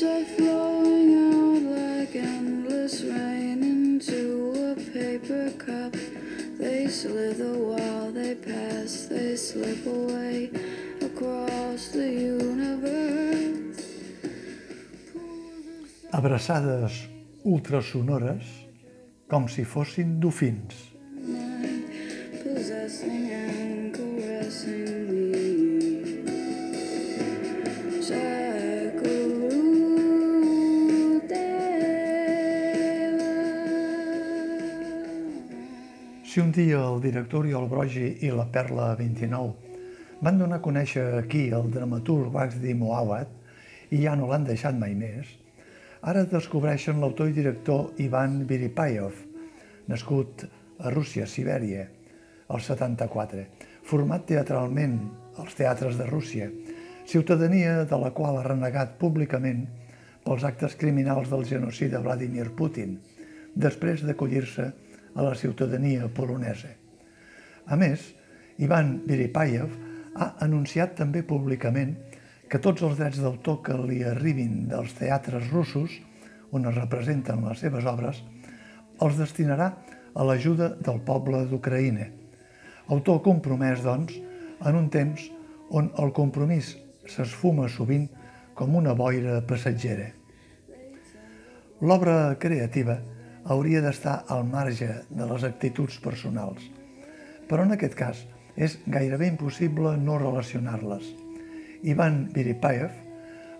Out like endless rain into a paper cup. They slither while they pass, they slip away across the universe. Abraçades ultrasonores com si fossin dofins. Si un dia el director Oriol Brogi i la Perla 29 van donar a conèixer aquí el dramaturg Wagdi Moawad i ja no l'han deixat mai més, ara descobreixen l'autor i director Ivan Viripayov, nascut a Rússia, Sibèria, al 74, format teatralment als teatres de Rússia, ciutadania de la qual ha renegat públicament pels actes criminals del genocida Vladimir Putin, després d'acollir-se a la ciutadania polonesa. A més, Ivan Viripayev ha anunciat també públicament que tots els drets d'autor que li arribin dels teatres russos, on es representen les seves obres, els destinarà a l'ajuda del poble d'Ucraïna. Autor compromès, doncs, en un temps on el compromís s'esfuma sovint com una boira passatgera. L'obra creativa hauria d'estar al marge de les actituds personals, però en aquest cas és gairebé impossible no relacionar-les. Ivan Viripayev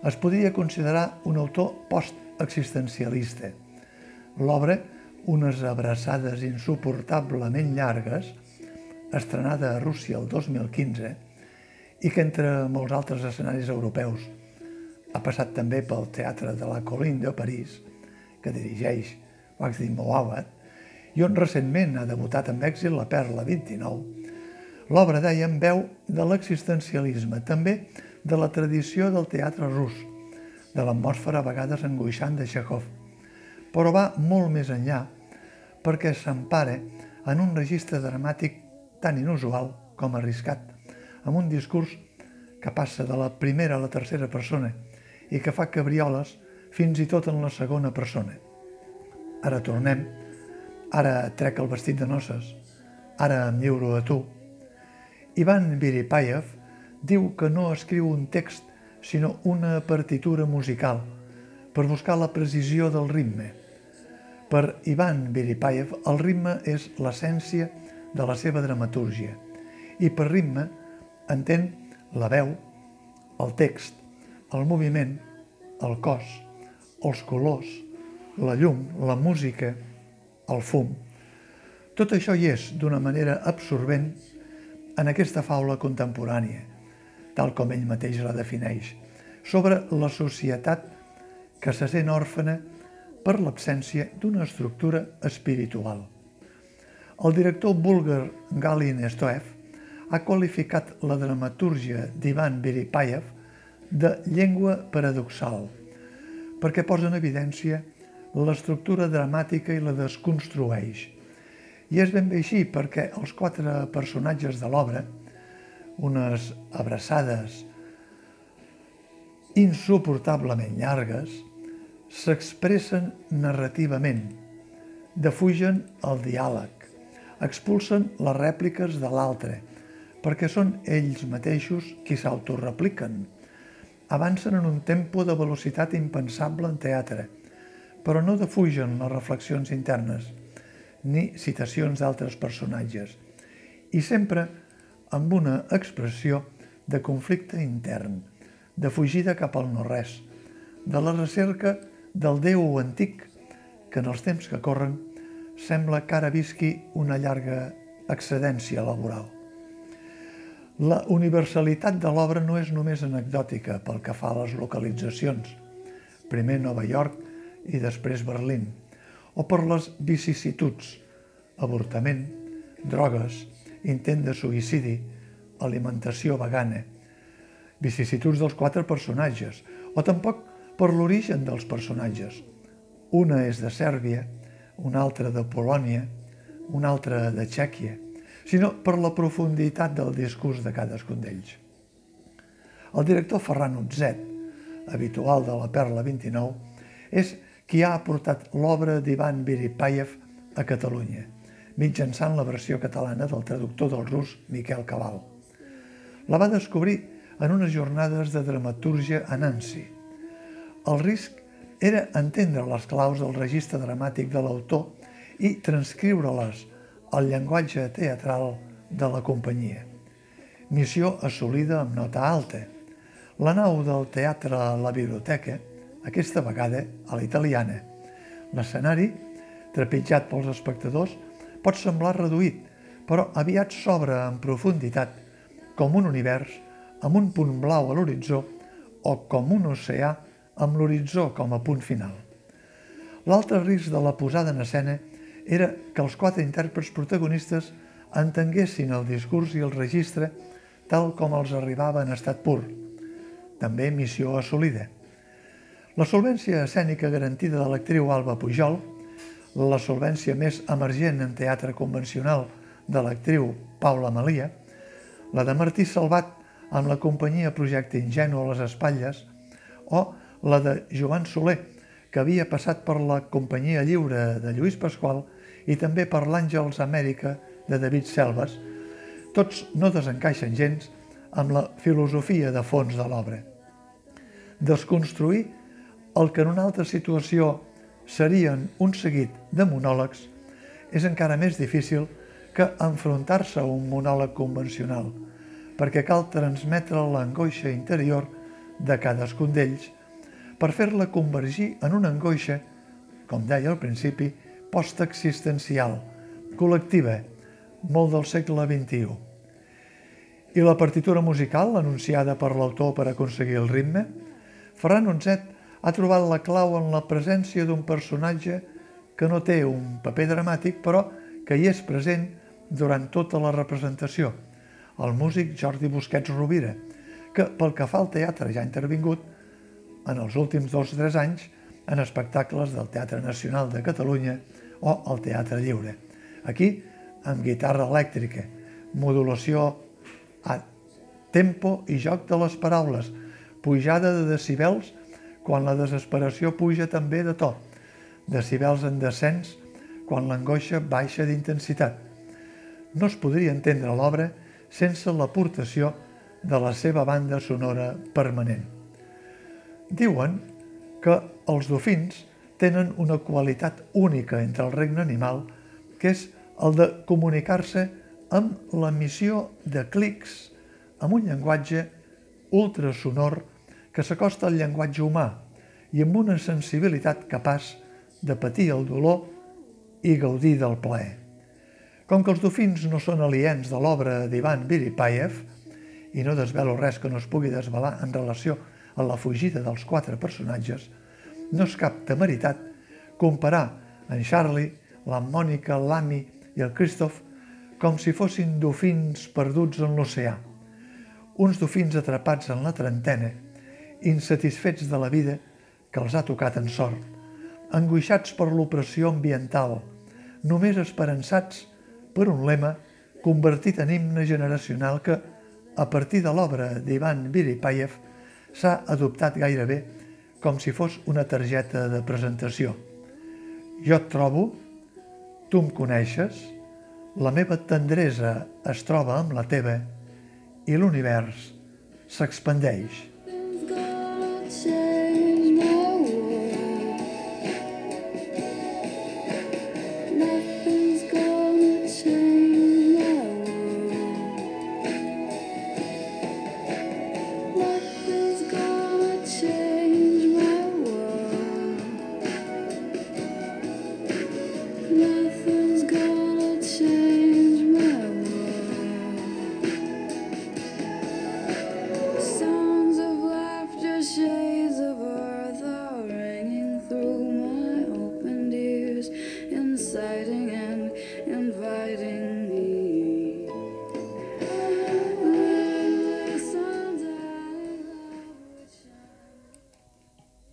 es podria considerar un autor post-existencialista. L'obra, unes abraçades insuportablement llargues, estrenada a Rússia el 2015, i que entre molts altres escenaris europeus ha passat també pel Teatre de la Colline de París, que dirigeix Waxdi Moawad, i on recentment ha debutat amb èxit la Perla 29. L'obra, dèiem, veu de l'existencialisme, també de la tradició del teatre rus, de l'atmosfera a vegades angoixant de Chekhov, però va molt més enllà perquè s'empara en un registre dramàtic tan inusual com arriscat, amb un discurs que passa de la primera a la tercera persona i que fa cabrioles fins i tot en la segona persona. Ara tornem, ara trec el vestit de noces, ara em lliuro a tu. Ivan Viripayev diu que no escriu un text sinó una partitura musical per buscar la precisió del ritme. Per Ivan Viripayev el ritme és l'essència de la seva dramatúrgia i per ritme entén la veu, el text, el moviment, el cos, els colors, la llum, la música, el fum. Tot això hi és d'una manera absorbent en aquesta faula contemporània, tal com ell mateix la defineix, sobre la societat que se sent òrfana per l'absència d'una estructura espiritual. El director búlgar Galin Stoev ha qualificat la dramatúrgia d'Ivan Viripayev de llengua paradoxal, perquè posa en evidència l'estructura dramàtica i la desconstrueix. I és ben bé així perquè els quatre personatges de l'obra, unes abraçades insuportablement llargues, s'expressen narrativament, defugen el diàleg, expulsen les rèpliques de l'altre, perquè són ells mateixos qui s'autorepliquen. Avancen en un tempo de velocitat impensable en teatre, però no defugen les reflexions internes, ni citacions d'altres personatges, i sempre amb una expressió de conflicte intern, de fugida cap al no-res, de la recerca del Déu antic que en els temps que corren sembla que ara visqui una llarga excedència laboral. La universalitat de l'obra no és només anecdòtica pel que fa a les localitzacions, primer Nova York i després Berlín, o per les vicissituds, avortament, drogues, intent de suïcidi, alimentació vegana, vicissituds dels quatre personatges, o tampoc per l'origen dels personatges. Una és de Sèrbia, una altra de Polònia, una altra de Txèquia, sinó per la profunditat del discurs de cadascun d'ells. El director Ferran Utzet habitual de la Perla 29, és qui ha aportat l'obra d'Ivan Biripayev a Catalunya, mitjançant la versió catalana del traductor del rus Miquel Cabal. La va descobrir en unes jornades de dramatúrgia a Nancy. El risc era entendre les claus del registre dramàtic de l'autor i transcriure-les al llenguatge teatral de la companyia. Missió assolida amb nota alta. La nau del teatre a la biblioteca, aquesta vegada a la italiana. L'escenari, trepitjat pels espectadors, pot semblar reduït, però aviat s'obre en profunditat, com un univers amb un punt blau a l'horitzó o com un oceà amb l'horitzó com a punt final. L'altre risc de la posada en escena era que els quatre intèrprets protagonistes entenguessin el discurs i el registre tal com els arribava en estat pur. També missió assolida. La solvència escènica garantida de l'actriu Alba Pujol, la solvència més emergent en teatre convencional de l'actriu Paula Malia, la de Martí Salvat amb la companyia Projecte Ingenu a les espatlles, o la de Joan Soler, que havia passat per la companyia lliure de Lluís Pasqual i també per l'Àngels Amèrica de David Selves, tots no desencaixen gens amb la filosofia de fons de l'obra. Desconstruir el que en una altra situació serien un seguit de monòlegs és encara més difícil que enfrontar-se a un monòleg convencional, perquè cal transmetre l'angoixa interior de cadascun d'ells per fer-la convergir en una angoixa, com deia al principi, postexistencial, col·lectiva, molt del segle XXI. I la partitura musical, anunciada per l'autor per aconseguir el ritme, Ferran Onzet ha trobat la clau en la presència d'un personatge que no té un paper dramàtic, però que hi és present durant tota la representació, el músic Jordi Busquets Rovira, que pel que fa al teatre ja ha intervingut en els últims dos o tres anys en espectacles del Teatre Nacional de Catalunya o al Teatre Lliure. Aquí, amb guitarra elèctrica, modulació a tempo i joc de les paraules, pujada de decibels quan la desesperació puja també de to, decibels en descens quan l'angoixa baixa d'intensitat. No es podria entendre l'obra sense l'aportació de la seva banda sonora permanent. Diuen que els dofins tenen una qualitat única entre el regne animal, que és el de comunicar-se amb l'emissió de clics amb un llenguatge ultrasonor que s'acosta al llenguatge humà i amb una sensibilitat capaç de patir el dolor i gaudir del plaer. Com que els dofins no són aliens de l'obra d'Ivan Biripayev, i no desvelo res que no es pugui desvelar en relació a la fugida dels quatre personatges, no és cap temeritat comparar en Charlie, la Mònica, l'Ami i el Christoph com si fossin dofins perduts en l'oceà. Uns dofins atrapats en la trentena, insatisfets de la vida que els ha tocat en sort, angoixats per l'opressió ambiental, només esperançats per un lema convertit en himne generacional que, a partir de l'obra d'Ivan Biripayev, s'ha adoptat gairebé com si fos una targeta de presentació. Jo et trobo, tu em coneixes, la meva tendresa es troba amb la teva i l'univers s'expandeix. Say